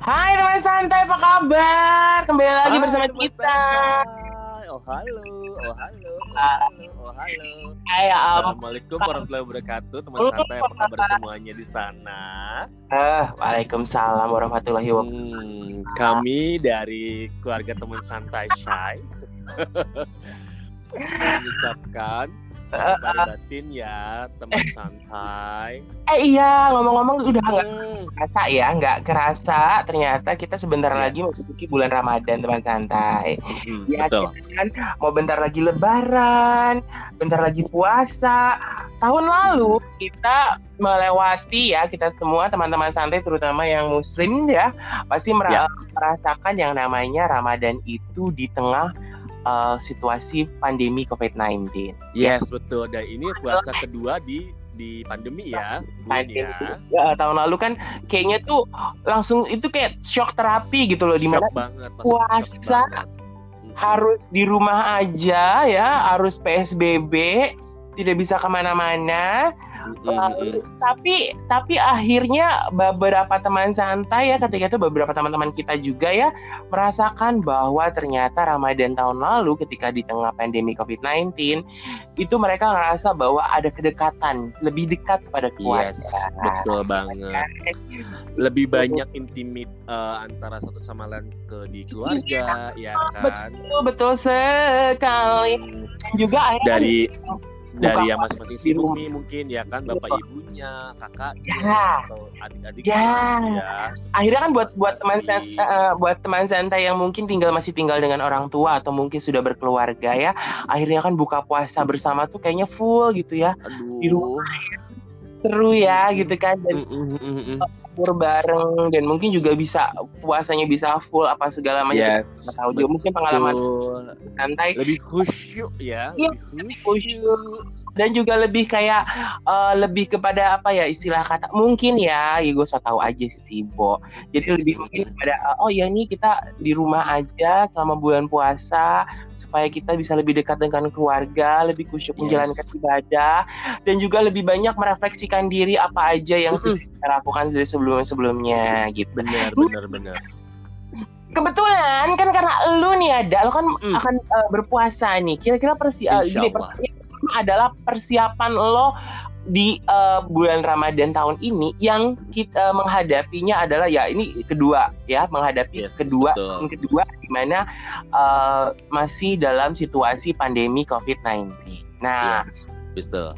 Hai teman santai, apa kabar? Kembali lagi Hai, bersama kita. santai. Oh halo, oh halo, oh halo, oh halo. Hai, um, Assalamualaikum warahmatullahi wabarakatuh, teman santai. Apa kabar semuanya di sana? eh, Waalaikumsalam warahmatullahi wabarakatuh. Hmm, kami dari keluarga teman santai Shy mengucapkan kabar batin ya teman santai. Eh iya, ngomong-ngomong udah nggak Hmm, kerasa ya, nggak kerasa. Ternyata kita sebentar Yes. lagi memasuki bulan Ramadan, teman santai. hmm, Ya, betul. kan mau bentar lagi Lebaran, bentar lagi puasa. Tahun lalu kita melewati ya kita semua teman-teman santai terutama yang Muslim ya pasti mera- Ya. merasakan yang namanya Ramadan itu di tengah uh, situasi pandemi COVID-19. Yes betul. Dan ini puasa kedua di di pandemi ya, Pandemi. ya. Ya, tahun lalu kan kayaknya tuh langsung itu kayak shock terapi gitu loh di mana puasa banget. Harus di rumah aja ya, harus PSBB, tidak bisa ke mana-mana. Mm-mm. tapi tapi akhirnya beberapa teman santai ya ketika itu beberapa teman-teman kita juga ya merasakan bahwa ternyata Ramadan tahun lalu ketika di tengah pandemi COVID-19 itu mereka ngerasa bahwa ada kedekatan lebih dekat kepada keluarga. Yes, betul banget. Lebih banyak intimate eh, antara satu sama lain ke di keluarga, ya kan. Betul betul sekali. Hmm, Dan juga akhirnya dari dari yang masing-masing di sibuk nih mungkin ya kan bapak Betul. ibunya, kakaknya Ya. atau adik-adiknya Ya. ya. akhirnya kan buat buat teman eh, buat teman santai yang mungkin tinggal masih tinggal dengan orang tua atau mungkin sudah berkeluarga ya akhirnya kan buka puasa bersama tuh kayaknya full gitu ya Aduh. di rumah. Seru ya gitu kan dan Mm, mm, mm, mm. sahur bareng dan mungkin juga bisa puasanya bisa full apa segala macam Yes. Nggak tahu juga mungkin pengalaman betul. santai Lebih khusyuk ya, Iya, lebih khusyuk. Dan juga lebih kayak eh, lebih kepada apa ya istilah kata mungkin ya ya gue so tahu aja sih Bo jadi lebih mungkin kepada eh, oh ya ini kita di rumah aja selama bulan puasa supaya kita bisa lebih dekat dengan keluarga lebih khusyuk Yes. menjalankan ibadah dan juga lebih banyak merefleksikan diri apa aja yang Mm-mm. sudah kita lakukan dari sebelum sebelumnya gitu Benar, benar, benar. kebetulan kan karena lu nih ada lu kan Mm. akan eh, berpuasa nih kira-kira persi gini, pertanyaan pertama adalah persiapan lo di eh, bulan Ramadan tahun ini yang kita menghadapinya adalah ya ini kedua ya menghadapi Yes, kedua betul. yang kedua di mana eh, masih dalam situasi pandemi COVID-19. Nah, Yes, betul.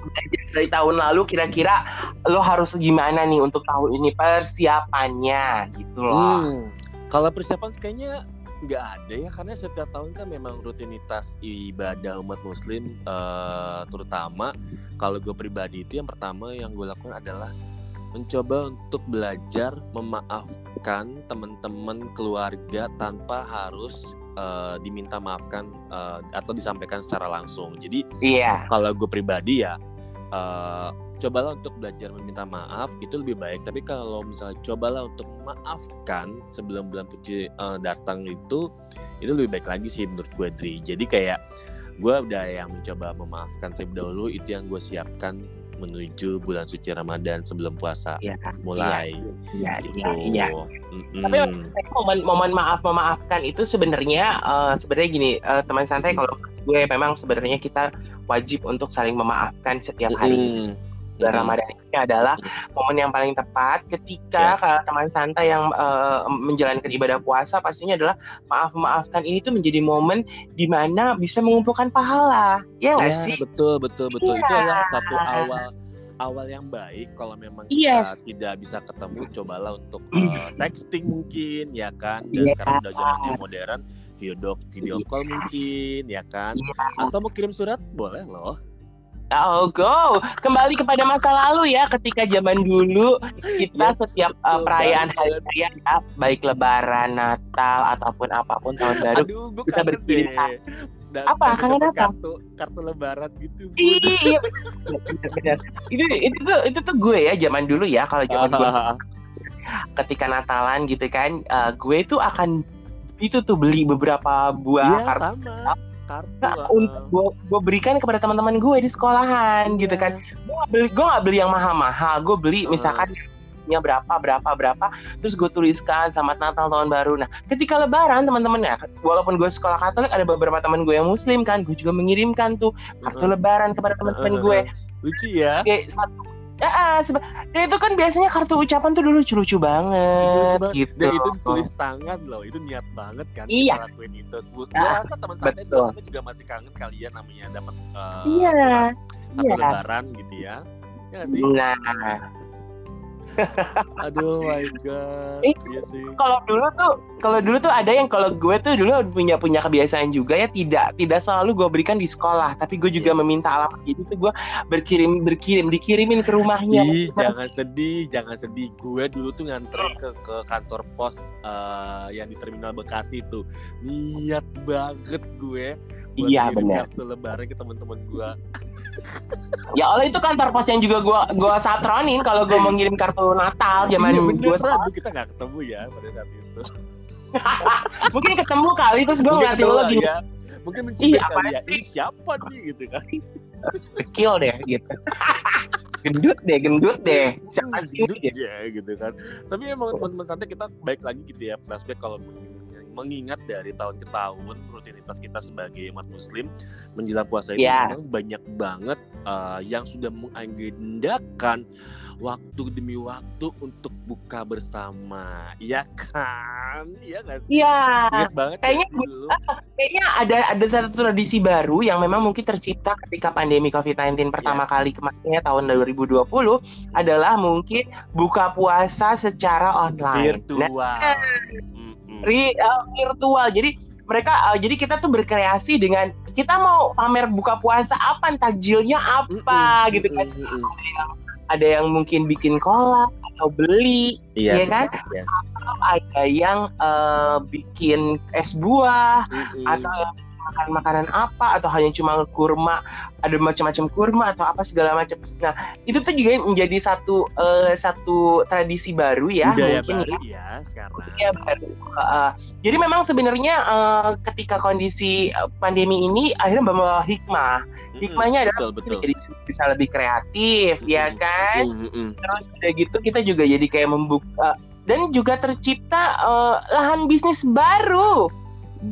dari tahun lalu kira-kira lo harus gimana nih untuk tahun ini persiapannya gitu loh. Hmm. Kalau persiapan kayaknya nggak ada ya karena setiap tahun kan memang rutinitas ibadah umat muslim eh, terutama kalau gue pribadi itu yang pertama yang gue lakukan adalah mencoba untuk belajar memaafkan teman-teman keluarga tanpa harus eh, diminta maafkan eh, atau disampaikan secara langsung jadi Iya. kalau gue pribadi ya eh, cobalah untuk belajar meminta maaf itu lebih baik tapi kalau misalnya cobalah untuk memaafkan sebelum bulan suci eh, datang itu itu lebih baik lagi sih menurut gue Dri jadi kayak gue udah yang mencoba memaafkan terlebih dahulu itu yang gue siapkan menuju bulan suci Ramadan sebelum puasa Iya. mulai Iya, gitu iya, iya. Mm-mm. Tapi momen momen maaf memaafkan itu sebenarnya eh, sebenarnya gini eh, teman santai kalau gue memang sebenarnya kita wajib untuk saling memaafkan setiap hari. Mm-mm. Bulan Mm-mm. Ramadan ini adalah momen yang paling tepat ketika Yes. teman santai yang eh, menjalankan ibadah puasa pastinya adalah maaf memaafkan ini tuh menjadi momen di mana bisa mengumpulkan pahala. Ya sih? betul betul betul itu Iya. adalah satu awal awal yang baik kalau memang kita Yes. tidak bisa ketemu cobalah untuk uh, texting mungkin ya kan dan Iya. sekarang udah zaman yang modern video video call mungkin ya kan Iya. atau mau kirim surat boleh loh Oh go kembali kepada masa lalu ya ketika zaman dulu kita Yes, setiap uh, perayaan hari raya ya, baik Lebaran, Natal ataupun apa pun tahun baru. aduh kita berkirim Dan- Apa? Kangen apa? kartu kartu lebaran gitu. Iya, benar-benar. Itu itu tuh itu tuh gue ya zaman dulu ya kalau zaman gue ketika Natalan gitu kan, uh, gue tuh akan itu tuh beli beberapa buah Iya kartu sama kartu Nah, untuk gue, berikan kepada teman-teman gue di sekolahan gitu Iya. kan. Gue gak beli gue gak beli yang mahal-mahal, gue beli Hmm. misalkan umurnya berapa berapa berapa terus gue tuliskan selamat Natal tahun baru. Nah ketika Lebaran teman-teman ya walaupun gue sekolah Katolik ada beberapa teman gue yang Muslim kan gue juga mengirimkan tuh kartu Lebaran kepada teman-teman gue lucu ya. Oke, satu Ya, ah, dan itu kan biasanya kartu ucapan tuh dulu lucu-lucu banget, banget. gitu. Dan itu tulis tangan loh, itu niat banget kan Iya. kita lakuin itu. Gue Ah, rasa teman santai juga, masih kangen kalian namanya dapat uh, Iya, satu iya. lebaran gitu ya. Ya sih? Nah, Aduh my god. Eh, Iya sih. kalau dulu tuh, kalau dulu tuh ada yang kalau gue tuh dulu punya punya kebiasaan juga ya tidak tidak selalu gue berikan di sekolah, tapi gue juga Yes. meminta alamat. Jadi tuh gue berkirim berkirim dikirimin ke rumahnya. Ih, jangan sedih, jangan sedih. Gue dulu tuh nganterin ke ke kantor pos eh, yang di terminal Bekasi tuh. Niat banget gue buat Iya, benar. kartu lebaran ke teman-teman gue. Ya Allah itu kantor pos yang juga gue gue satronin kalau gue mau ngirim kartu Natal zaman iya bener, sekolah. Aduh, kita nggak ketemu ya pada saat itu. Mungkin ketemu kali terus Mungkin ngeliatin lo gini ya. Mungkin mencibir Iya, kali ya. Ini siapa nih gitu kan. kecil deh gitu. gendut deh, gendut deh. Siapa sih Gendut gitu? ya gitu kan. Tapi emang teman-teman santai kita baik lagi gitu ya flashback kalau mengingat dari tahun ke tahun rutinitas kita sebagai umat muslim menjelang puasa ini Ya. memang banyak banget uh, yang sudah mengagendakan waktu demi waktu untuk buka bersama ya kan iya nggak sih Iya. Banget ya kayaknya dulu. Kayaknya ada ada satu tradisi baru yang memang mungkin tercipta ketika pandemi COVID-19 pertama Yes. kali kemarinnya tahun 2020 adalah mungkin buka puasa secara online. Nah, virtual Ri- uh, virtual. Jadi mereka uh, jadi kita tuh berkreasi dengan kita mau pamer buka puasa apa, takjilnya apa Mm-mm, gitu kan. mm-mm, mm-mm. Ada yang mungkin bikin kolak atau beli, Yes, Iya kan? yes. ada yang uh, bikin es buah, Mm-mm. atau makan makanan apa atau hanya cuma kurma ada macam-macam kurma atau apa segala macam. Nah itu tuh juga menjadi satu eh, satu tradisi baru ya budaya mungkin baru ya. ya sekarang. Budaya baru. Uh, jadi memang sebenarnya eh, ketika kondisi eh, pandemi ini akhirnya membawa hikmah. Hikmahnya adalah betul betul. jadi bisa lebih kreatif ya Mm-mm, kan? mm-mm. terus udah gitu kita juga jadi kayak membuka dan juga tercipta eh, lahan bisnis baru.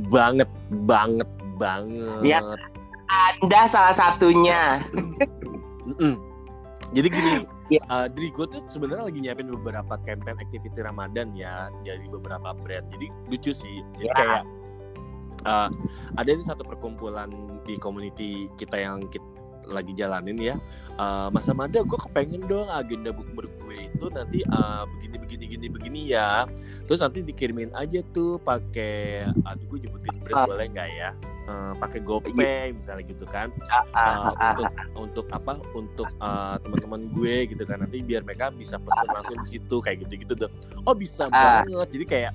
Banget banget banget Ya. anda salah satunya Mm-mm. Jadi gini, Iya. uh, Dri, gue tuh sebenarnya lagi nyiapin beberapa campaign activity Ramadan ya dari beberapa brand. Jadi lucu sih. Jadi Ya. kayak uh, ada nih satu perkumpulan di community kita yang kita lagi jalanin ya. Uh, Mas Amanda, gue kepengen dong agenda bukber gue itu nanti uh, begini begini begini begini ya. Terus nanti dikirimin aja tuh pakai, aduh gue nyebutin brand Ah. boleh nggak ya? Uh, pakai GoPay misalnya gitu kan uh, untuk untuk apa untuk uh, teman-teman gue gitu kan nanti biar mereka bisa pesen langsung di situ kayak gitu-gitu deh oh bisa banget jadi kayak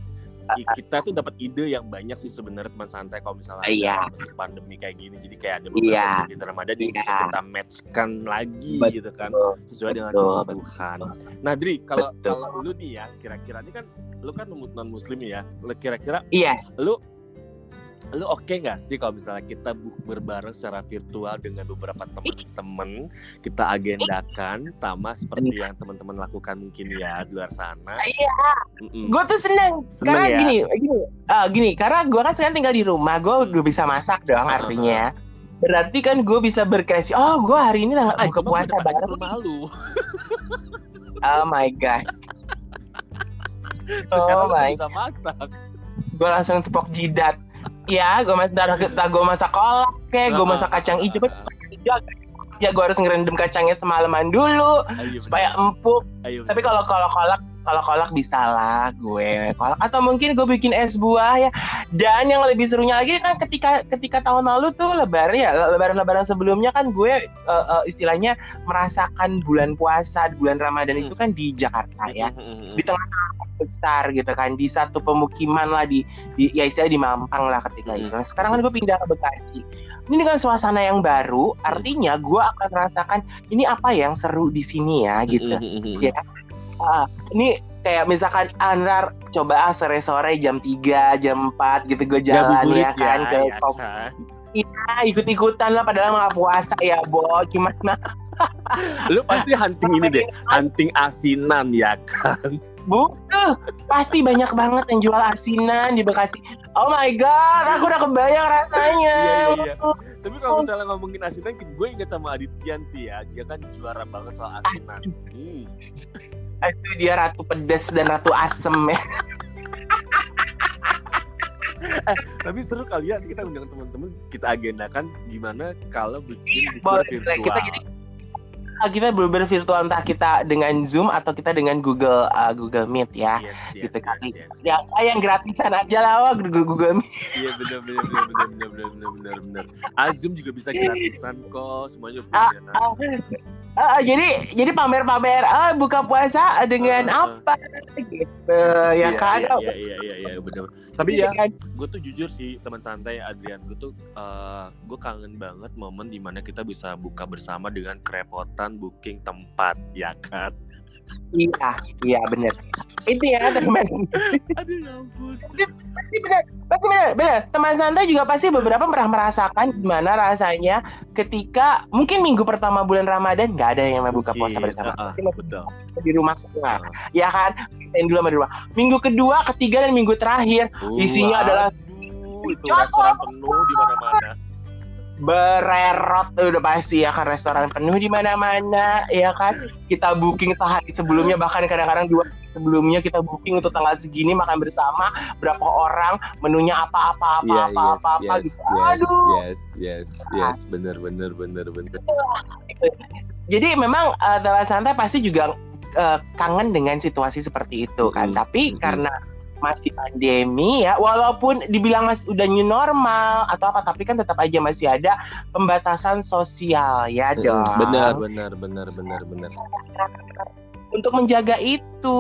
kita tuh dapat ide yang banyak sih sebenarnya teman santai kalau misalnya Iya. ada musim pandemi kayak gini jadi kayak ada beberapa Iya. di Ramadan yang bisa Iya. kita matchkan lagi Betul. gitu kan sesuai dengan kebutuhan. Nah, Dri, kalau Betul. kalau lu nih ya, kira-kira ini kan lu kan non muslim ya. Lu kira-kira Iya, lu lu oke nggak sih kalau misalnya kita bukber bareng secara virtual dengan beberapa teman-teman kita agendakan sama seperti yang teman-teman lakukan mungkin ya di luar sana. Iya. Gue tuh seneng. Seneng karena ya? gini, gini, ah, gini, karena gue kan sekarang tinggal di rumah, gue udah bisa masak dong Ah, artinya. Berarti kan gue bisa berkreasi. Oh, gue hari ini nggak Ah, buka puasa bareng. rumah lu. Oh my god. Sekarang Oh my. bisa masak. Gue langsung tepok jidat. Ya, gue masak gue masak kolak, kayak gue masak kacang hijau. Kacang hijau ya gue harus ngerendam kacangnya semalaman dulu Ayo, supaya empuk. ayo. Tapi kalau kalau kolak kalau kolak bisa lah gue kolak atau mungkin gue bikin es buah ya. Dan yang lebih serunya lagi kan ketika ketika tahun lalu tuh lebaran ya lebaran-lebaran sebelumnya kan gue eh, eh, istilahnya merasakan bulan puasa bulan Ramadan itu kan di Jakarta ya Mm-mm. di tengah besar gitu kan di satu pemukiman lah di, di ya istilah di Mampang lah ketika itu. Nah, sekarang kan gue pindah ke Bekasi. Ini dengan suasana yang baru, artinya gue akan merasakan ini apa yang seru di sini ya gitu. Ya. Ah, ini kayak misalkan Anar coba ah sore-sore jam 3, jam 4 gitu gue jalan Ngabuburit ya kan ke ya kan? Ah, ikut-ikutan lah padahal nggak puasa ya, Bo. Gimana? Lu pasti hunting ini deh, hunting asinan ya kan? Bukan, pasti banyak banget yang jual asinan di Bekasi. Oh my god, aku udah kebayang rasanya. Iya, iya, iya. Tapi kalau misalnya ngomongin asinan, gue inget sama Adityanti ya, dia kan juara banget soal asinan. Hmm. Itu dia ratu pedas dan ratu asem ya. eh, tapi seru kalian kita undang teman-teman kita agendakan gimana kalau bikin Iya, Boleh, virtual. kita jadi Ah, kita bener virtual entah kita dengan Zoom atau kita dengan Google uh, Google Meet ya. Yes, yes, gitu yes, kali. yes. Yang ah, yang gratisan aja lah wah Google Google Meet. Iya benar benar benar benar benar benar. Azum juga bisa gratisan kok, semuanya Ah, ah, ah, jadi jadi pamer-pamer ah buka puasa dengan ah. apa gitu ya kan. Iya iya iya iya benar. Tapi ya, Kan? gue tuh jujur sih teman santai Adrian gue tuh eh, gue kangen banget momen di mana kita bisa buka bersama dengan kerepotan booking tempat ya kan Iya, iya benar. Itu ya teman. aduh ya ampun Pasti benar, pasti benar, benar. Teman santai juga pasti beberapa pernah merasakan gimana rasanya ketika mungkin minggu pertama bulan Ramadan nggak ada yang mau buka puasa bersama. masih betul di rumah semua, Ah. ya kan? Kita dulu sama di rumah. Minggu kedua, ketiga dan minggu terakhir Isinya adalah- Aduh, itu restoran penuh di mana-mana bererot tuh udah pasti ya kan restoran penuh di mana-mana ya kan? Kita booking sehari sebelumnya bahkan kadang-kadang dua hari sebelumnya kita booking untuk tanggal segini makan bersama berapa orang menunya apa-apa Iya, apa-apa yes, apa-apa yes, gitu. yes, aduh. yes yes yes. Bener bener bener bener. Jadi memang uh, teman santai pasti juga uh, kangen dengan situasi seperti itu kan. Mm-mm, tapi mm-mm. karena masih pandemi ya walaupun dibilang masih udah new normal atau apa tapi kan tetap aja masih ada pembatasan sosial ya dong. bener bener bener bener bener untuk menjaga itu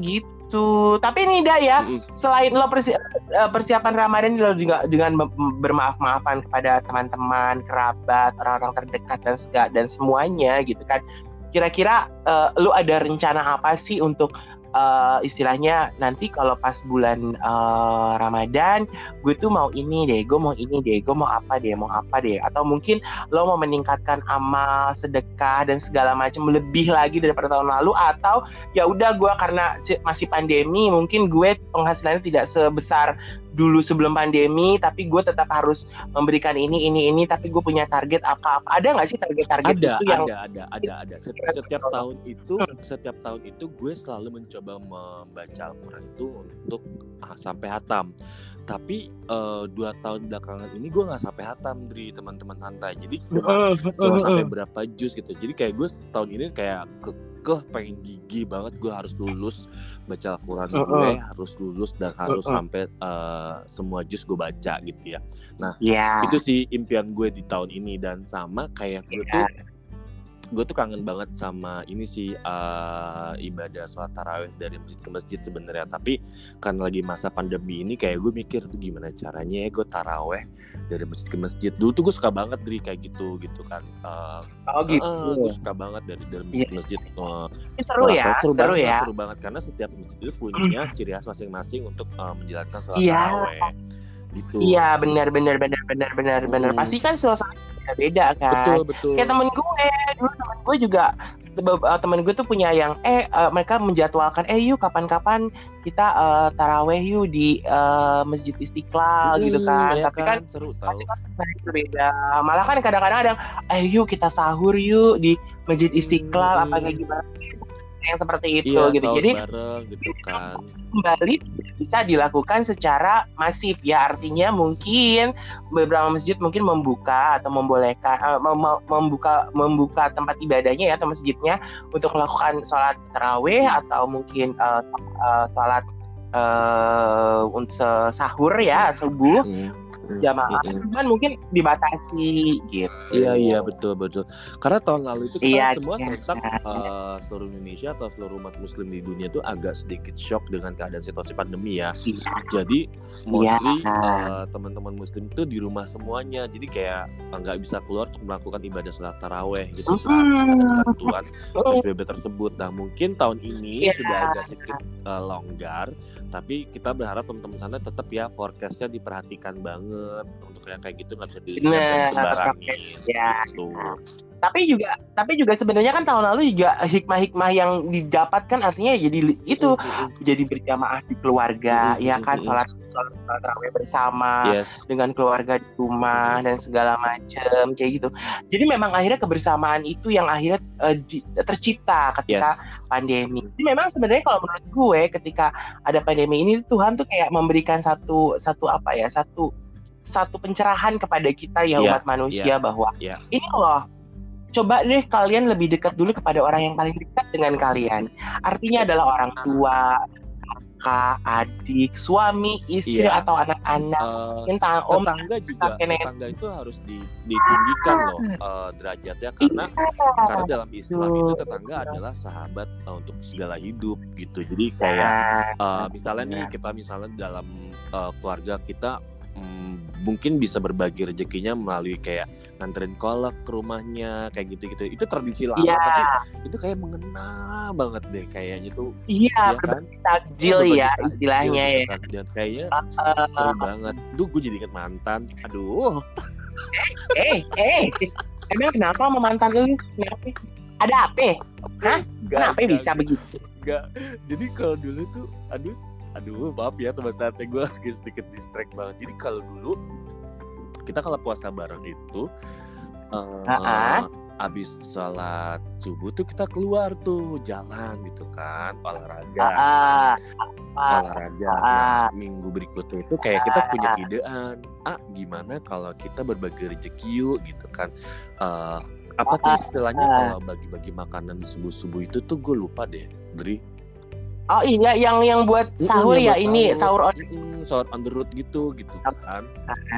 gitu. Tapi ini dah ya Mm-mm. selain lo persi- eh, persiapan Ramadan lo juga dengan bermaaf-maafan kepada teman-teman kerabat orang-orang terdekat dan sega- dan semuanya gitu kan. Kira-kira eh, lo ada rencana apa sih untuk eh, istilahnya nanti kalau pas bulan eh, Ramadan gue tuh mau ini deh gue mau ini deh gue mau apa deh mau apa deh. Atau mungkin lo mau meningkatkan amal sedekah dan segala macam lebih lagi daripada tahun lalu atau ya udah gue karena si- masih pandemi mungkin gue penghasilannya tidak sebesar dulu sebelum pandemi tapi gue tetap harus memberikan ini ini ini tapi gue punya target apa apa. Ada nggak sih target-target ada itu yang ada ada ada ada. Set- setiap tahun itu setiap tahun itu gue selalu mencoba membaca Al-Quran itu untuk ah, sampai hatam tapi eh, dua tahun belakangan ini gue nggak sampai hatam dari teman-teman santai. Jadi cuma cuma sampai berapa jus gitu. Jadi kayak gue tahun ini kayak kekeh pengen gigi banget. Gue harus lulus baca Al-Quran Uh-uh. gue harus lulus dan harus Uh-uh. sampai eh, semua jus gue baca gitu ya. Ya itu sih impian gue di tahun ini. Dan sama kayak gue Iya. tuh gue tuh kangen banget sama ini sih eh, ibadah sholat taraweh dari masjid ke masjid sebenarnya. Tapi karena lagi masa pandemi ini kayak gue mikir tuh gimana caranya ya gue taraweh dari masjid ke masjid? Dulu tuh gue suka banget dari kayak gitu gitu kan. Eh, oh gitu. eh, gue suka banget dari dari masjid Iya. ke masjid. Eh, seru ya seru, seru banget, ya. seru banget. Karena setiap masjid itu punya ciri khas masing-masing untuk eh, menjalankan sholat Iya. taraweh gitu. Iya benar benar benar benar benar. Benar Hmm. pasti kan suasana beda kan? Betul betul. kayak temen gue dulu temen gue juga uh, temen gue tuh punya yang eh uh, mereka menjadwalkan eh yuk kapan-kapan kita uh, taraweh yuk di uh, masjid istiqlal gitu Hmm, kan. ya tapi kan seru tahu pasti kan berbeda. Malah kan kadang-kadang ada eh yuk kita sahur yuk di masjid istiqlal Hmm. apa kayak gimana yang seperti itu iya, gitu. jadi bareng gitu kan. kembali bisa dilakukan secara masif. Ya artinya mungkin beberapa masjid mungkin membuka atau membolehkan eh, mem- mem- membuka membuka tempat ibadahnya ya atau masjidnya untuk melakukan sholat taraweh atau mungkin eh, sholat untuk sahur ya subuh. Hmm, jamaah hmm, hmm. cuman mungkin dibatasi gitu Iya iya betul betul. Karena tahun lalu itu kita Iya, semua iya. serentak eh, seluruh Indonesia atau seluruh umat Muslim di dunia itu agak sedikit shock dengan keadaan situasi pandemi ya. Iya. Jadi mostly Iya. eh, teman-teman Muslim itu di rumah semuanya. Jadi kayak eh, nggak bisa keluar untuk melakukan ibadah sholat taraweh gitu kan. Ada ketentuan PSBB tersebut. Nah mungkin tahun ini Iya. sudah agak sedikit eh, longgar, tapi kita berharap teman-teman sana tetap ya forecastnya diperhatikan banget banget untuk yang kayak gitu nggak bisa di Bener, sebarangin ya. gitu. Tapi juga tapi juga sebenarnya kan tahun lalu juga hikmah-hikmah yang didapatkan artinya jadi li- itu Mm-mm. jadi berjamaah di keluarga, Mm-mm, ya kan sholat sholat tarawih bersama yes dengan keluarga di rumah dan segala macam kayak gitu. Jadi memang akhirnya kebersamaan itu yang akhirnya eh, di- tercipta ketika yes pandemi. Jadi memang sebenarnya kalau menurut gue ketika ada pandemi ini Tuhan tuh kayak memberikan satu satu apa ya satu satu pencerahan kepada kita ya Iya, umat manusia bahwa iya. ini loh coba deh kalian lebih dekat dulu kepada orang yang paling dekat dengan kalian. Artinya adalah orang tua, kakak, adik, suami, istri Iya. atau anak-anak, Eh, entah om tetangga juga nenek. tetangga itu harus di, ditinggikan loh eh, derajatnya karena karena dalam Islam itu tetangga adalah sahabat eh, untuk segala hidup gitu jadi kayak Nah, eh, misalnya nih kita misalnya dalam eh, keluarga kita mm, mungkin bisa berbagi rezekinya melalui kayak nganterin kolak ke rumahnya kayak gitu-gitu itu tradisi lama Iya, tapi itu kayak mengena banget deh kayaknya tuh iya, ya kan berbagi takjil berbagi ya takjil istilahnya ya. kan. dan kayaknya Eh, seru banget duh gue jadi inget mantan aduh eh, eh, emang kenapa sama mantan lu? Kenapa? Ada apa? Hah? Gak, Kenapa gak, bisa begitu? Enggak. Jadi kalau dulu tuh aduh aduh maaf ya teman santai gue agak sedikit distract banget. Jadi kalau dulu kita kalau puasa bareng itu eh Ha-ha. abis sholat subuh tuh kita keluar tuh jalan gitu kan olahraga. Ah, ah, olahraga. Ah. nah minggu berikutnya itu kayak kita punya idean ah gimana kalau kita berbagi rezeki yuk gitu kan? Eh apa tuh istilahnya Ah. kalau bagi-bagi makanan di subuh subuh itu tuh gue lupa deh Dri Oh iya, yang yang buat sahur ya buat ini sahur on. Mm-mm, sahur on the road gitu gitu kan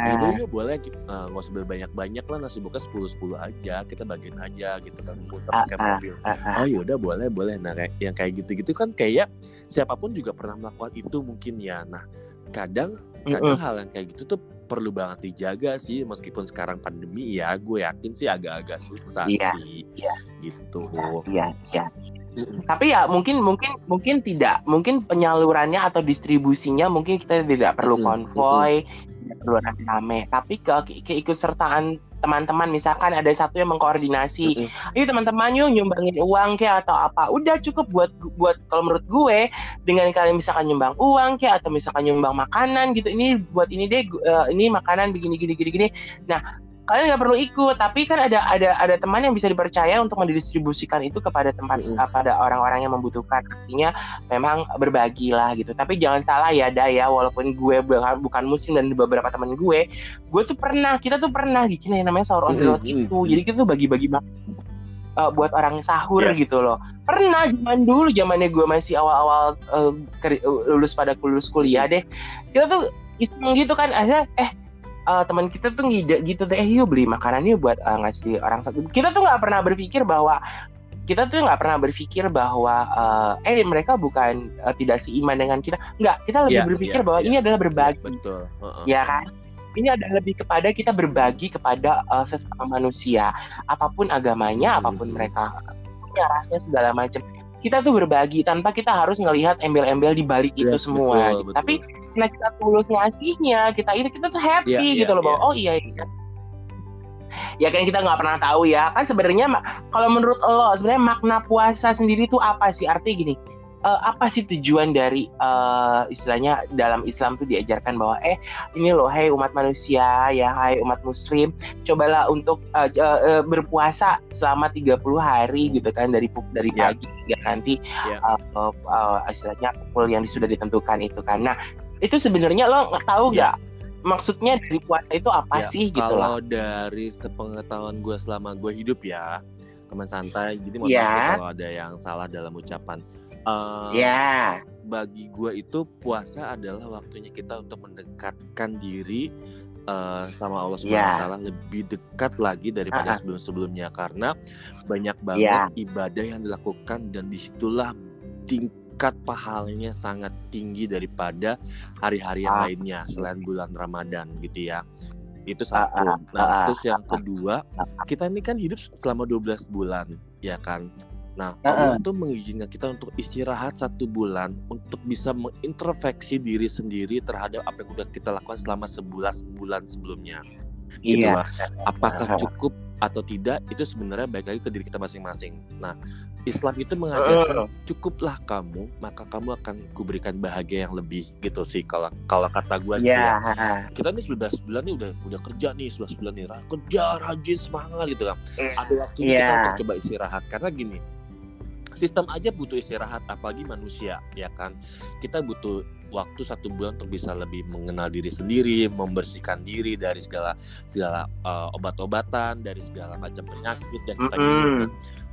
Yaudah yuk boleh ki- eh, nggak usah banyak-banyak lah nasi buka 10-10 aja kita bagiin aja gitu kan muter Ah, pakai mobil ah, ah. oh yaudah boleh boleh nah kayak yang kayak gitu-gitu kan kayak siapa pun juga pernah melakukan itu mungkin ya nah kadang kadang hal yang kayak gitu tuh perlu banget dijaga sih meskipun sekarang pandemi ya gue yakin sih agak-agak susah Iya, sih iya. gitu Iya, iya. Mm-mm. Tapi ya mungkin mungkin mungkin tidak, mungkin penyalurannya atau distribusinya mungkin kita tidak perlu konvoy, tidak perlu rame-rame. Tapi ke keikutsertaan teman-teman misalkan ada satu yang mengkoordinasi, ayo teman-teman yuk nyumbangin uang kayak atau apa. Udah cukup buat buat kalau menurut gue dengan kalian misalkan nyumbang uang kayak atau misalkan nyumbang makanan gitu. Ini buat ini deh eh, ini makanan begini gini gini gini. Nah, kalian nggak perlu ikut, tapi kan ada ada ada teman yang bisa dipercaya untuk mendistribusikan itu kepada tempat Mm-mm. kepada orang-orang yang membutuhkan. Artinya memang berbagi lah gitu. Tapi jangan salah ya, Da ya, walaupun gue bukan bukan muslim dan beberapa teman gue, gue tuh pernah, kita tuh pernah bikin yang namanya sahur on the road itu. Jadi kita tuh bagi-bagi uh, buat orang sahur Yes. gitu loh. Pernah zaman dulu, zamannya gue masih awal-awal uh, lulus pada lulus kuliah deh. Kita tuh iseng gitu kan, akhirnya eh uh, teman kita tuh ngide gitu deh, eh yuk beli makanan yuk buat uh, ngasih orang satu. Kita tuh nggak pernah berpikir bahwa kita tuh nggak pernah berpikir bahwa uh, eh mereka bukan uh, tidak seiman dengan kita. Nggak, kita lebih Iya, berpikir iya, bahwa iya. ini adalah berbagi betul Heeh. ya kan ini adalah lebih kepada kita berbagi kepada uh, sesama manusia apa pun agamanya Mhm. apa pun mereka punya rasnya segala macam kita tuh berbagi tanpa kita harus ngelihat embel-embel di balik itu Yes, semua betul, gitu. betul. tapi karena kita tulus ngasihnya kita ini kita tuh happy iya, gitu loh bahwa iya. oh iya iya ya kan kita nggak pernah tahu ya kan sebenarnya kalau menurut lo sebenarnya makna puasa sendiri tuh apa sih artinya gini eh, apa sih tujuan dari eh, istilahnya dalam Islam tuh diajarkan bahwa eh ini loh hai umat manusia ya hai umat muslim cobalah untuk j- eh, berpuasa selama 30 hari gitu kan dari dari Ya. pagi hingga nanti Ya. eh, eh, eh, istilahnya pukul yang sudah ditentukan itu kan nah itu sebenarnya lo nggak tahu Ya. nggak maksudnya dari puasa itu apa Ya, sih gitu kalau dari sepengetahuan gue selama gue hidup ya teman santai jadi mohon maaf ya kalau ada yang salah dalam ucapan Eh, ya bagi gue itu puasa adalah waktunya kita untuk mendekatkan diri eh, sama Allah Subhanahu Ya. wa taala lebih dekat lagi daripada Ah-ah. sebelum-sebelumnya karena banyak banget Ya. ibadah yang dilakukan dan di situlah tingkat pahalanya sangat tinggi daripada hari-hari yang Ah. lainnya selain bulan Ramadan gitu ya itu Ah, satu. ah, Nah, ah, terus yang kedua, kita ini kan hidup selama 12 bulan, ya kan? Nah. Allah tuh mengizinkan kita untuk istirahat satu bulan untuk bisa mengintrospeksi diri sendiri terhadap apa yang udah kita lakukan selama sebelas bulan sebelumnya. Gitu Iya. lah. Apakah cukup atau tidak itu sebenarnya baik lagi ke diri kita masing-masing. Nah, Islam itu mengajarkan cukuplah kamu maka kamu akan kuberikan bahagia yang lebih gitu sih kalau kalau kata gue gitu Iya. ya. kita nih 11 bulan nih udah udah kerja nih 11 bulan nih kerja rajin semangat gitu kan ada waktu kita Iya. untuk coba istirahat karena gini sistem aja butuh istirahat apalagi manusia ya kan kita butuh waktu satu bulan untuk bisa lebih mengenal diri sendiri membersihkan diri dari segala segala uh, obat-obatan dari segala macam penyakit dan Mm-mm. sebagainya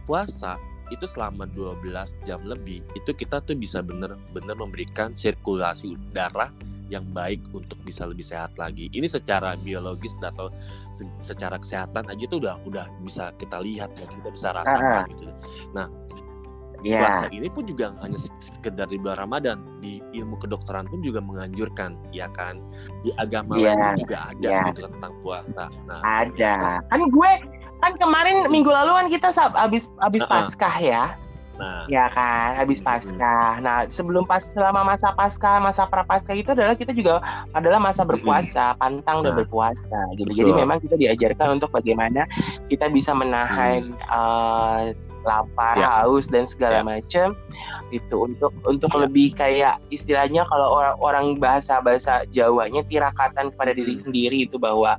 puasa itu selama 12 jam lebih itu kita tuh bisa bener-bener memberikan sirkulasi darah yang baik untuk bisa lebih sehat lagi. Ini secara biologis atau se- secara kesehatan aja tuh udah udah bisa kita lihat dan kita bisa rasakan gitu. Nah, Iya. puasa ini pun juga nggak hanya sekedar di bulan Ramadan, di ilmu kedokteran pun juga menganjurkan, ya kan? Di agama Iya, lain juga ada iya. gitu kan tentang puasa. Nah, Ada. Kan gue kan kemarin minggu lalu kan kita sab- abis abis Heeh. Paskah ya. Nah, Ya kan, habis Mm-mm. Paskah. Nah, sebelum pas selama masa Paskah, masa prapaskah itu adalah kita juga adalah masa berpuasa, pantang dan Nah. berpuasa gitu. Jadi Betul. memang kita diajarkan untuk bagaimana kita bisa menahan eh, lapar, Ya. haus dan segala Ya. macam itu untuk untuk Ya. lebih kayak istilahnya kalau orang orang bahasa bahasa Jawanya tirakatan kepada diri Mm. sendiri itu bahwa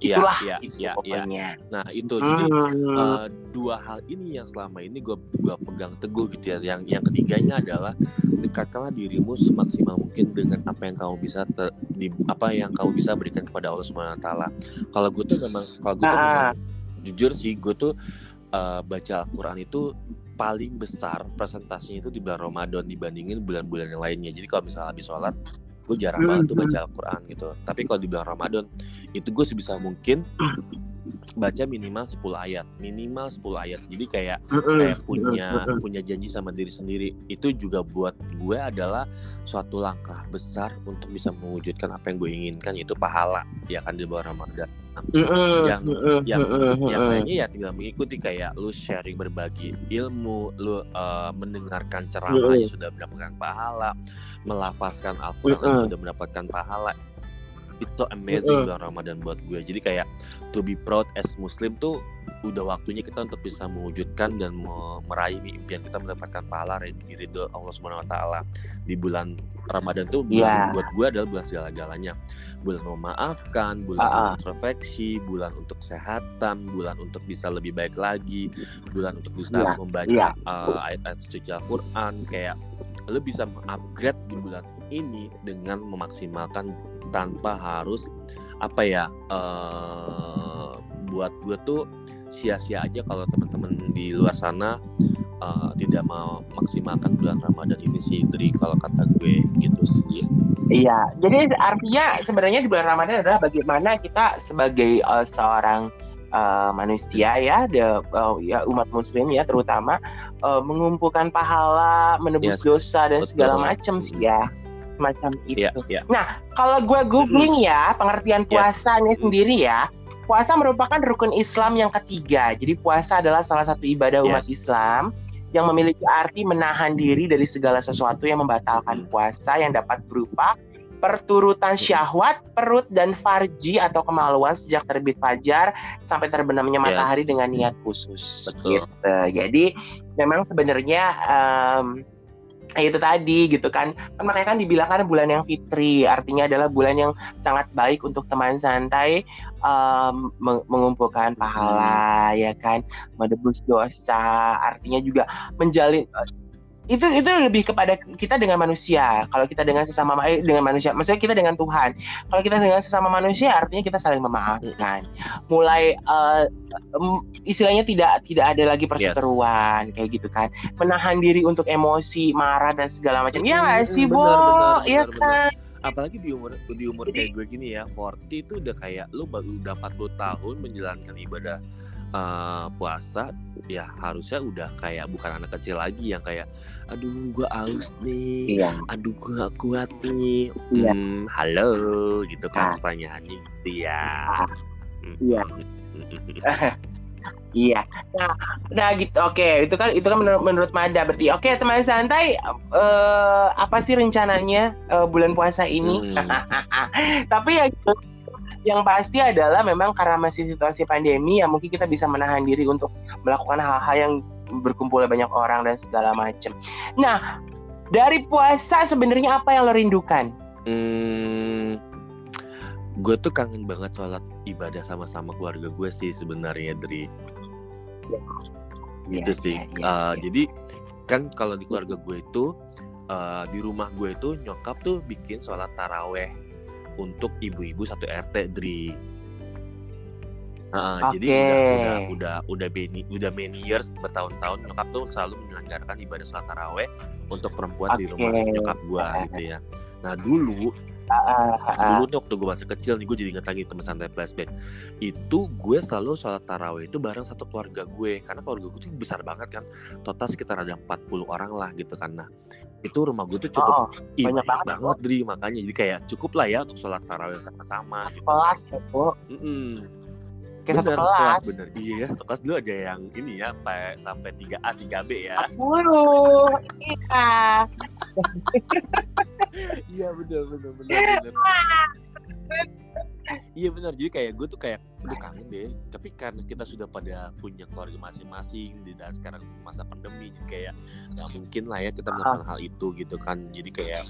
Iya, itulah iya, gitu iya, iya. pokoknya. nah itu jadi Hmm. eh, dua hal ini yang selama ini gue gua pegang teguh gitu ya. Yang yang ketiganya adalah dekatkanlah dirimu semaksimal mungkin dengan apa yang kamu bisa ter- di, apa yang kamu bisa berikan kepada Allah Subhanahu Wa Taala. Kalau gue tuh memang kalau gue tuh memang, jujur sih gue tuh eh, baca Al-Quran itu paling besar presentasinya itu di bulan Ramadan dibandingin bulan-bulan yang lainnya. Jadi kalau misalnya habis sholat gue jarang banget tuh Mhm. baca Al-Quran gitu. Tapi kalau di bulan Ramadan itu gue sebisa mungkin baca minimal 10 ayat, minimal 10 ayat. Jadi kayak kayak punya punya janji sama diri sendiri. Itu juga buat gue adalah suatu langkah besar untuk bisa mewujudkan apa yang gue inginkan yaitu pahala. Ya kan di bulan Ramadan. Yang yang yang lainnya ya tinggal mengikuti kayak lu sharing berbagi ilmu, lu uh, mendengarkan ceramah yang sudah mendapatkan pahala, melafazkan Al-Quran yang sudah mendapatkan pahala. Itu amazing Mm-mm. bulan Ramadan buat gue. Jadi kayak to be proud as Muslim tuh udah waktunya kita untuk bisa mewujudkan dan me- meraih impian kita mendapatkan pahala di ridho Allah Subhanahu wa taala. Di bulan Ramadan tuh bulan Iya. buat gue adalah bulan segala-galanya. Bulan memaafkan, bulan Ah, ah. introspeksi, bulan untuk kesehatan, bulan untuk bisa lebih baik lagi, bulan untuk bisa Iya, membaca iya. uh, ayat-ayat suci Al-Qur'an kayak lu bisa mengupgrade di bulan ini dengan memaksimalkan tanpa harus apa ya eh buat gue tuh sia-sia aja kalau teman-teman di luar sana eh, tidak mau maksimalkan bulan Ramadan ini sih. Dari kalau kata gue gitu sih. Iya, jadi artinya sebenarnya di bulan Ramadan adalah bagaimana kita sebagai eh, seorang eh, manusia ya, the, eh, ya umat Muslim ya terutama eh, mengumpulkan pahala, menebus Yes, dosa dan betul. segala macam sih ya, semacam itu. Iya, iya. Kalau gue googling ya pengertian Yes. puasanya Mm. sendiri ya, puasa merupakan rukun Islam yang ketiga. Jadi puasa adalah salah satu ibadah umat Yes. Islam yang memiliki arti menahan diri dari segala sesuatu yang membatalkan puasa yang dapat berupa perturutan syahwat, perut dan farji atau kemaluan sejak terbit fajar sampai terbenamnya Yes. matahari dengan niat khusus. Betul. Gitu. Jadi memang sebenarnya em, itu tadi gitu kan. Kan makanya kan dibilang kan bulan yang fitri artinya adalah bulan yang sangat baik untuk teman santai meng- mengumpulkan pahala ya kan. Menebus dosa artinya juga menjalin itu itu lebih kepada kita dengan manusia. Kalau kita dengan sesama eh, dengan manusia maksudnya kita dengan Tuhan. Kalau kita dengan sesama manusia artinya kita saling memaafkan. Mulai eh, em, istilahnya tidak tidak ada lagi perseteruan kayak gitu kan. Menahan diri untuk emosi marah dan segala macam. Ya nggak sih Benar, Bo? benar, ya benar, kan? Apalagi di umur di umur kayak gue gini ya 40 itu udah kayak lu baru udah 40 tahun menjalankan ibadah eh, puasa ya harusnya udah kayak bukan anak kecil lagi yang kayak aduh gue aus nih iya aduh gue gak kuat nih Iya. Hmm, halo gitu Ah. kan pertanyaannya gitu ya Ah, Hmm. iya. Iya. Nah, nah gitu. Oke, itu kan itu kan menurut, menurut Mada berarti. Oke, teman santai eh, apa sih rencananya eh, bulan puasa ini? Hmm. Tapi ya gitu, yang pasti adalah memang karena masih situasi pandemi ya mungkin kita bisa menahan diri untuk melakukan hal-hal yang berkumpul banyak orang dan segala macam. Nah, dari puasa sebenarnya apa yang lo rindukan? Hmm, gue tuh kangen banget sholat ibadah sama-sama keluarga gue sih sebenarnya dari Iya, itu sih. iya, iya, Uh. Jadi kan kalau di keluarga gue itu uh, di rumah gue itu nyokap tuh bikin sholat taraweh untuk ibu-ibu satu RT Dri. Uh, Jadi Oke. udah udah udah udah many, udah many years bertahun-tahun nyokap tuh selalu menyelenggarakan ibadah sholat taraweh untuk perempuan di Oke. rumah nyokap gue gitu ya. Nah dulu ah. dulu nih waktu gue masih kecil nih gue jadi inget lagi teman santai flashback itu gue selalu sholat taraweh itu bareng satu keluarga gue karena keluarga gue tuh besar banget kan total sekitar ada 40 orang lah gitu kan nah itu rumah gue tuh cukup Oh, banyak banget, banget Dri makanya jadi kayak cukup lah ya untuk sholat taraweh sama-sama gitu kelas ya, Bu. Mm-mm. Kayak satu bener kelas. bener iya ya satu kelas dulu ada yang ini ya sampai sampai 3A 3B ya 40. Iya. iya bener bener bener bener Iya benar. Jadi kayak gue tuh kayak udah kangen deh. Tapi karena kita sudah pada punya keluarga masing-masing di dan sekarang masa pandemi jadi kayak nggak mungkin lah ya kita melakukan hal itu gitu kan. Jadi kayak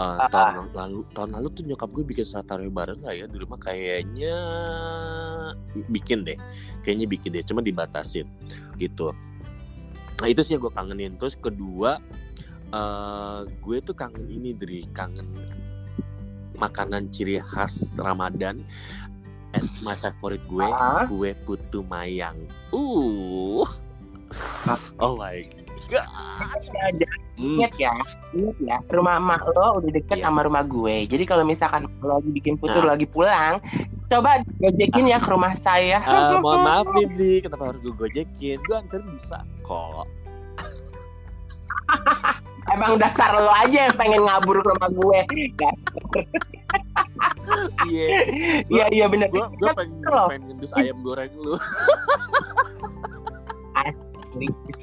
uh, Ah. tahun lalu tahun lalu tuh nyokap gue bikin sholat tarawih bareng lah ya? Di rumah kayaknya bikin deh. Kayaknya bikin deh cuma dibatasin gitu. Nah itu sih yang gue kangenin. Terus kedua eh gue tuh kangen ini dari kangen makanan ciri khas Ramadan es my favorit gue Ah. kue putu mayang uh oh my god Hmm, Ingat ya, ingat ya, rumah emak lo udah deket Yes. sama rumah gue. Jadi kalau misalkan lo lagi bikin putu, Nah. lagi pulang, coba gojekin ya ke rumah saya. eh, mohon maaf nih kenapa harus gue gojekin gue anterin bisa kok Emang dasar lo aja yang pengen ngabur ke rumah gue. iya Iya iya bener. gue gue pengen Loh. pengen ngendus ayam goreng lu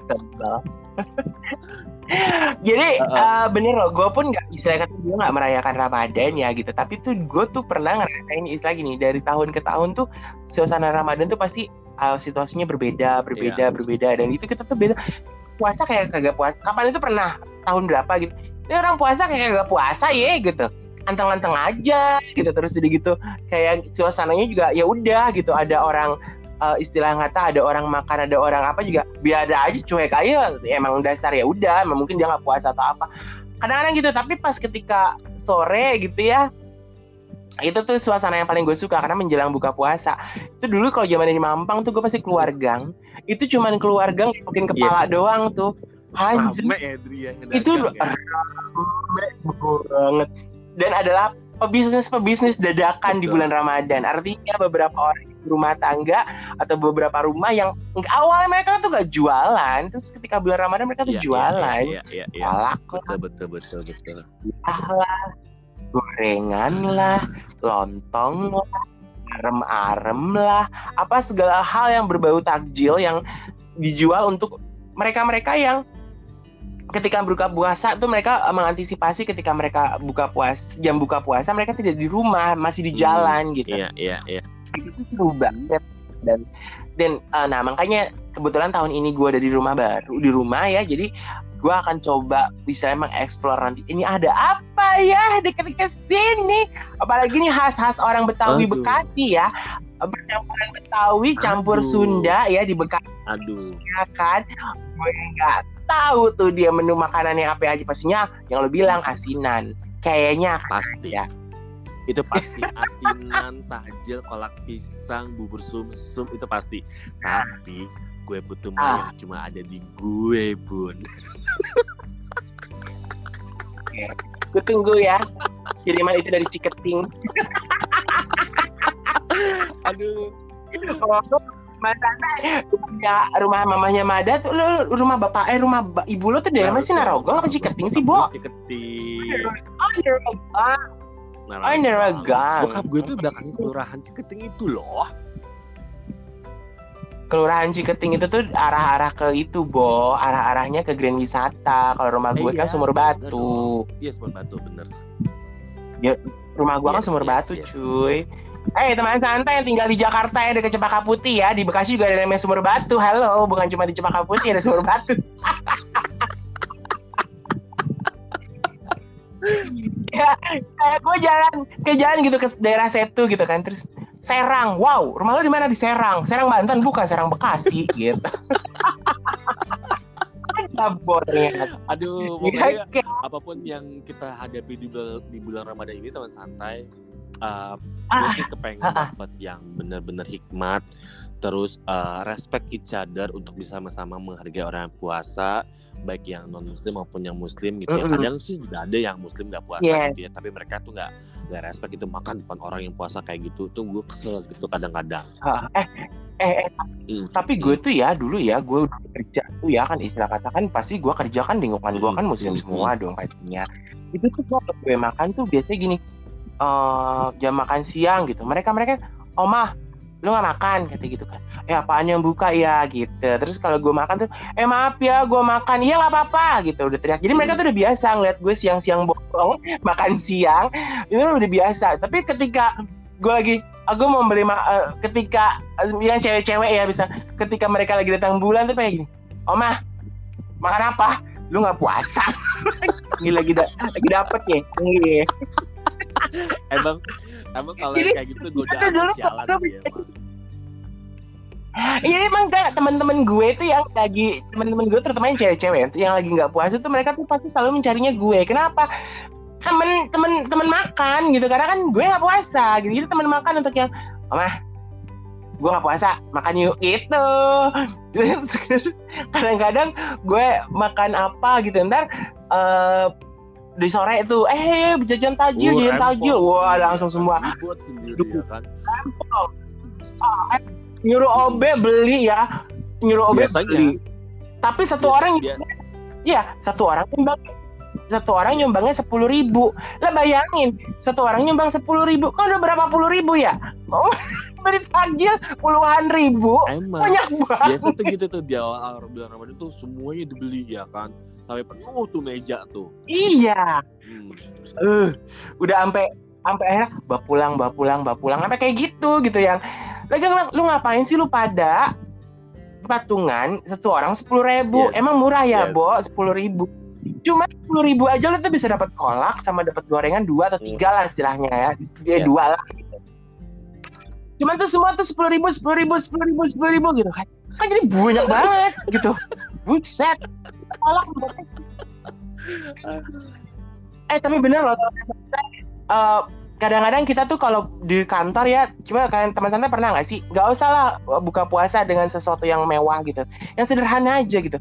Sebel. Jadi Uh-uh. eh, bener loh, gue pun nggak istilah kata gue nggak merayakan Ramadan ya gitu. Tapi tuh gue tuh pernah ngerasain istilah gini dari tahun ke tahun tuh suasana Ramadan tuh pasti eh, situasinya berbeda, berbeda, Iya. berbeda dan itu kita tuh beda. Puasa kayak kagak puasa. Kapan itu pernah tahun berapa gitu? Ini orang puasa kayak kagak puasa ya gitu. Anteng-anteng aja gitu. Terus jadi gitu kayak suasananya juga ya udah gitu. Ada orang eh, istilah kata ada orang makan ada orang apa juga biar ada aja cuek aja. Emang dasar ya udah emang mungkin dia nggak puasa atau apa. Kadang-kadang gitu tapi pas ketika sore gitu ya itu tuh suasana yang paling gue suka karena menjelang buka puasa. Itu dulu kalau zaman di Mampang tuh gue pasti keluar gang. Itu cuman keluar gang mungkin kepala Yes. doang tuh. Anjir rame ya Dri ya itu ya. rame banget dan adalah pebisnis pebisnis dadakan di Betul. bulan Ramadan. Artinya beberapa orang di rumah tangga atau beberapa rumah yang awalnya mereka tuh gak jualan terus ketika bulan Ramadan mereka tuh iya, jualan. iya iya iya. Kolak betul betul betul betul lah gorengan lah lontong lah arem-arem lah apa segala hal yang berbau takjil yang dijual untuk mereka-mereka yang ketika buka puasa tuh mereka eh, mengantisipasi ketika mereka buka puasa jam buka puasa mereka tidak di rumah masih di Hmm, jalan gitu. iya iya iya. Itu seru banget. Dan dan eh, nah makanya kebetulan tahun ini gue ada di rumah baru di rumah ya. Jadi gue akan coba bisa emang explore nanti ini ada apa ya dekat-dekat sini? Apalagi nih khas-khas orang Betawi Aduh. Bekasi ya. Percampuran Betawi campur Aduh. Sunda ya di Bekasi aduh. kan. Gue nggak tahu tuh dia menu makanannya apa aja. Pastinya yang lo bilang asinan. Kayaknya akan pasti. ada. itu pasti. Asinan takjil kolak pisang bubur sumsum itu pasti. Tapi kue putu Ah. mayang cuma ada di gue bun. Gue tunggu ya. Kiriman itu dari Ciketing aduh. Oh, Mas punya rumah mamanya Mada tuh lu rumah bapak eh rumah ba- ibu lu tuh dari mana sih? Narogong apa Ciketing sih, Bo? Ciketing Oh, Narogong. Oh, Narogong. Bokap gue tuh belakangnya kelurahan Ciketing itu loh. Kelurahan Ciketing itu tuh arah-arah ke itu bo. Arah-arahnya ke Grand Wisata. Kalau rumah gue Eh, kan iya, Sumur Batu. Iya Sumur Batu bener. rumah gue kan Yes, Sumur yes, Batu yes. cuy Eh teman santai yang tinggal di Jakarta ya dekat Cempaka Putih ya. Di Bekasi juga ada namanya Sumur Batu. Halo bukan cuma di Cempaka Putih ada Sumur Batu. Ya kayak gue jalan ke jalan gitu ke daerah Setu gitu kan. Terus Serang. Wow rumah lo di mana? Di Serang. Serang Banten bukan Serang Bekasi gitu. Labornya. Aduh, Ya, pokoknya kayak apa pun yang kita hadapi di bulan, di bulan Ramadan ini teman santai uh, Ah, gue sih kepengen dapat yang benar-benar hikmat terus uh, respect each other untuk bisa sama-sama menghargai orang yang puasa baik yang non muslim maupun yang muslim gitu ya kadang sih juga ada yang muslim nggak puasa Yes. gitu ya tapi mereka tuh nggak nggak respect itu makan depan orang yang puasa kayak gitu tuh gue kesel gitu kadang-kadang eh eh, eh Mm. tapi gue tuh ya dulu ya gue udah kerja tuh ya kan istilah kata kan pasti gue kerja kan lingkungan gue kan muslim Hmm. semua dong pastinya itu tuh gue gue makan tuh biasanya gini eh jam makan siang gitu. Mereka mereka omah lu nggak makan? Kata gitu kan. Eh apaan yang buka? Ya gitu. Terus kalau gue makan tuh eh maaf ya gue makan. Iya nggak apa-apa. Gitu udah teriak. Jadi mereka tuh udah biasa ngeliat gue siang-siang bolong makan siang itu udah biasa. Tapi ketika gue lagi aku mau beli ma- eh, ketika eh, yang cewek-cewek ya bisa ketika mereka lagi datang bulan tuh kayak gini omah makan apa? Lu nggak puasa? Ini lagi da- lagi dapet ya. emang emang kalau kayak gitu itu dulu sialan sih emang Iya emang gak teman-teman gue tuh yang lagi teman-teman gue terutama yang cewek-cewek yang lagi nggak puasa tuh mereka tuh pasti selalu mencarinya gue. Kenapa? Temen temen temen makan gitu karena kan gue nggak puasa gitu. Jadi temen makan untuk yang mah gue nggak puasa makan yuk gitu. Terus kadang-kadang gue makan apa gitu ntar eh di sore itu. Eh jajan tajil Uh, jajan tajil. Wah langsung ya semua sendiri ya kan? Nyuruh OB beli ya. Nyuruh OB Biasanya. beli. Tapi satu Biasa- orang Iya, satu orang nyumbang. Satu orang nyumbangnya sepuluh ribu. Lah bayangin, satu orang nyumbang sepuluh ribu, kan udah berapa puluh ribu ya? Mau beli takjil puluhan ribu, emang. Banyak banget. biasa tuh gitu tuh di awal bulan Ramadan tuh semuanya dibeli ya kan sampai penuh tuh meja tuh Iya, hmm. eh, udah sampai sampai akhirnya bawa pulang, bawa pulang, bawa pulang, sampai kayak gitu gitu yang. Lagi lu ngapain sih lu pada patungan satu orang sepuluh ribu? Yes. Emang murah ya, Yes. Bo? Sepuluh ribu. Cuma sepuluh ribu aja lu tuh bisa dapat kolak sama dapat gorengan dua atau tiga lah istilahnya ya, dia Yes. dua lah. Gitu. Cuman tuh semua tuh sepuluh ribu, sepuluh ribu, sepuluh ribu, sepuluh ribu gitu kan. Kan jadi banyak banget gitu. Buset. Kolak. Eh tapi bener loh. Eh, kadang-kadang kita tuh kalau di kantor ya, coba kalian teman santai pernah nggak sih? Nggak usah lah buka puasa dengan sesuatu yang mewah gitu. Yang sederhana aja gitu.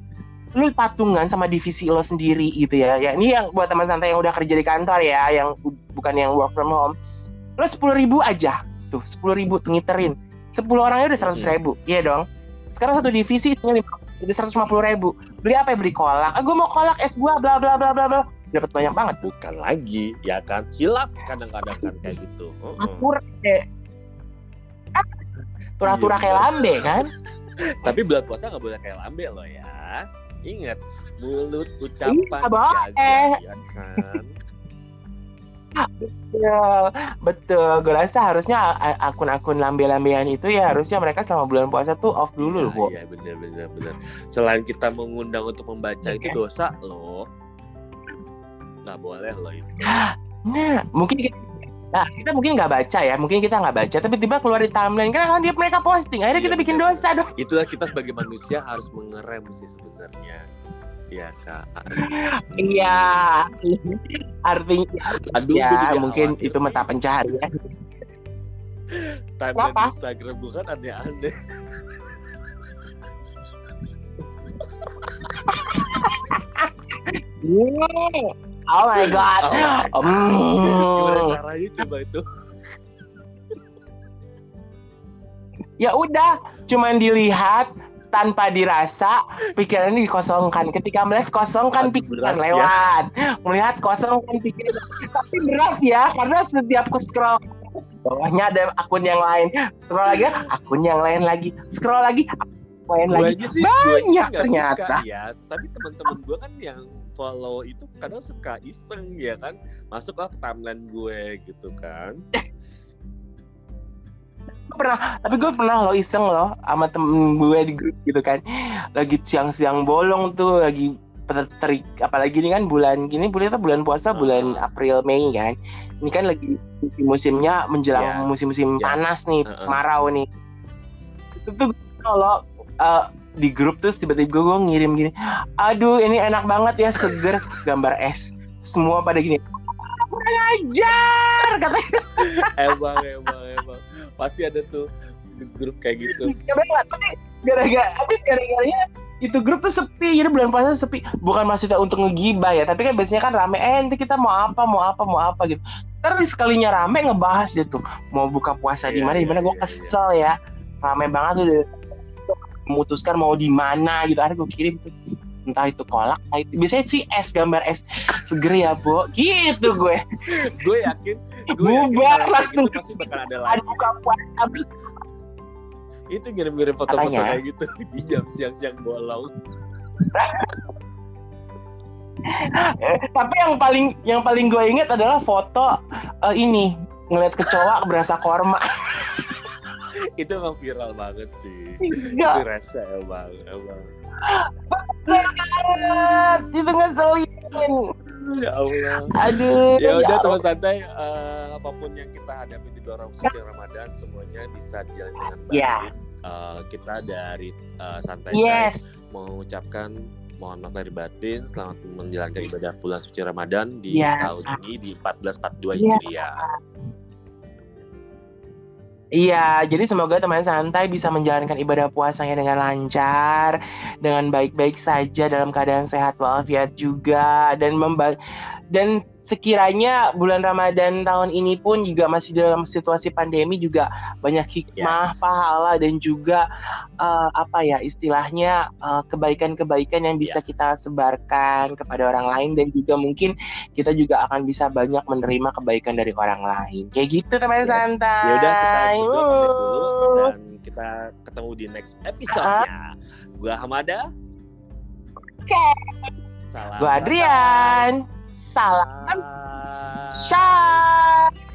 Lu patungan sama divisi lo sendiri gitu ya. Ya ini yang buat teman santai yang udah kerja di kantor ya, yang bu- bukan yang work from home. Lo sepuluh ribu aja tuh, sepuluh ribu ngiterin. Sepuluh orangnya udah seratus ribu, iya dong. Sekarang satu divisi isinya jadi seratus lima puluh ribu. Beli apa ya? Beli kolak. Ah, gue mau kolak es buah, bla bla bla bla bla. Dapat banyak banget. bukan lagi ya kan hilaf kadang-kadang kan kayak gitu Heeh. Akur kayak turah-turah Iya, kayak bener. lambe kan tapi bulan puasa nggak boleh kayak lambe loh ya ingat mulut ucapan Iya, boleh. dijaga ya kan betul betul gue rasa harusnya akun-akun lambe-lambean itu ya harusnya mereka selama bulan puasa tuh off dulu loh bu Iya benar benar benar. Selain kita mengundang untuk membaca itu Oke. dosa loh. Nggak boleh loh itu. nah mungkin kita nah kita mungkin nggak baca ya mungkin kita nggak baca tapi tiba keluar di timeline kan dia mereka posting akhirnya Iya, kita bikin bener. dosa dong Itulah kita sebagai manusia harus mengerem sih sebenarnya. Iya kak. iya artinya Aduh, ya mungkin itu mata pencaharian Kenapa? di Instagram gue kan aneh-aneh. oh my god Oh my God. Hmm. Gimana caranya coba itu? ya udah cuman dilihat tanpa dirasa pikiran ini dikosongkan ketika melihat kosongkan Aduh, pikiran berat ya. lewat melihat kosongkan pikiran tapi berat ya karena setiap ku scroll bawahnya ada akun yang lain scroll lagi akun yang lain lagi scroll lagi akun main Gua lagi sih, Banyak ternyata. buka, ya. Tapi teman-teman gue kan yang follow itu kadang suka iseng ya kan, masuk ke timeline gue gitu kan. Pernah tapi gue pernah lo iseng loh sama temen gue di grup gitu kan. Lagi siang-siang bolong tuh lagi terik apalagi ini kan bulan gini bulan itu bulan puasa bulan. April Mei kan. Ini kan lagi musimnya menjelang musim-musim yes. panas nih Uh-uh. marau nih. Itu tuh kalau uh, di grup terus tiba-tiba gue ngirim gini aduh ini enak banget ya seger. Gambar es semua pada gini kurang ajar katanya. Emang emang emang pasti ada tuh grup kayak gitu. Ya banget, tapi gara-gara habis gara-garanya itu grup tuh sepi. Jadi bulan puasa sepi. Bukan maksudnya untuk ngegibah ya tapi kan biasanya kan rame. Eh nanti kita mau apa mau apa mau apa gitu. Terus sekalinya rame ngebahas dia tuh. Mau buka puasa di Iya, mana di iya, mana? Gue iya, kesel ya. Rame banget tuh memutuskan mau di mana gitu. Akhirnya gue kirim tuh entah itu kolak entah itu biasanya sih es gambar es seger ya bo gitu gue Gue yakin, gue bubar langsung gitu pasti bakal ada lagi. buka puasa Itu ngirim-ngirim foto-foto kayak gitu di jam siang-siang bolong. Tapi yang paling yang paling gue inget adalah foto eh, ini ngeliat kecoa berasa korma Itu emang viral banget sih. Enggak Itu rasa emang, emang. Banget itu ngeselin Ya Allah. aduh ya udah Allah. teman santai eh, apa pun yang kita hadapi di bulan suci Ramadan semuanya bisa dijalani dengan baik. Ya. Eh, kita dari eh, santai yes mengucapkan mohon maaf lahir batin selamat menjalankan ibadah bulan suci Ramadan di Ya. tahun ini di 1442 Ya. Hijriah. Iya, jadi semoga teman santai bisa menjalankan ibadah puasanya dengan lancar, dengan baik-baik saja dalam keadaan sehat walafiat juga dan memba dan sekiranya bulan Ramadan tahun ini pun juga masih dalam situasi pandemi juga banyak hikmah, Yes. pahala dan juga eh, apa ya istilahnya eh, kebaikan-kebaikan yang bisa kita sebarkan kepada orang lain dan juga mungkin kita juga akan bisa banyak menerima kebaikan dari orang lain. Kayak gitu teman Yes. santai. Ya udah kita berdua pamit dulu Uh. dan kita ketemu di next episode-nya. Gua Hamada. Oke. Salam. Gue Adrian. Salam. Ah. Shalom.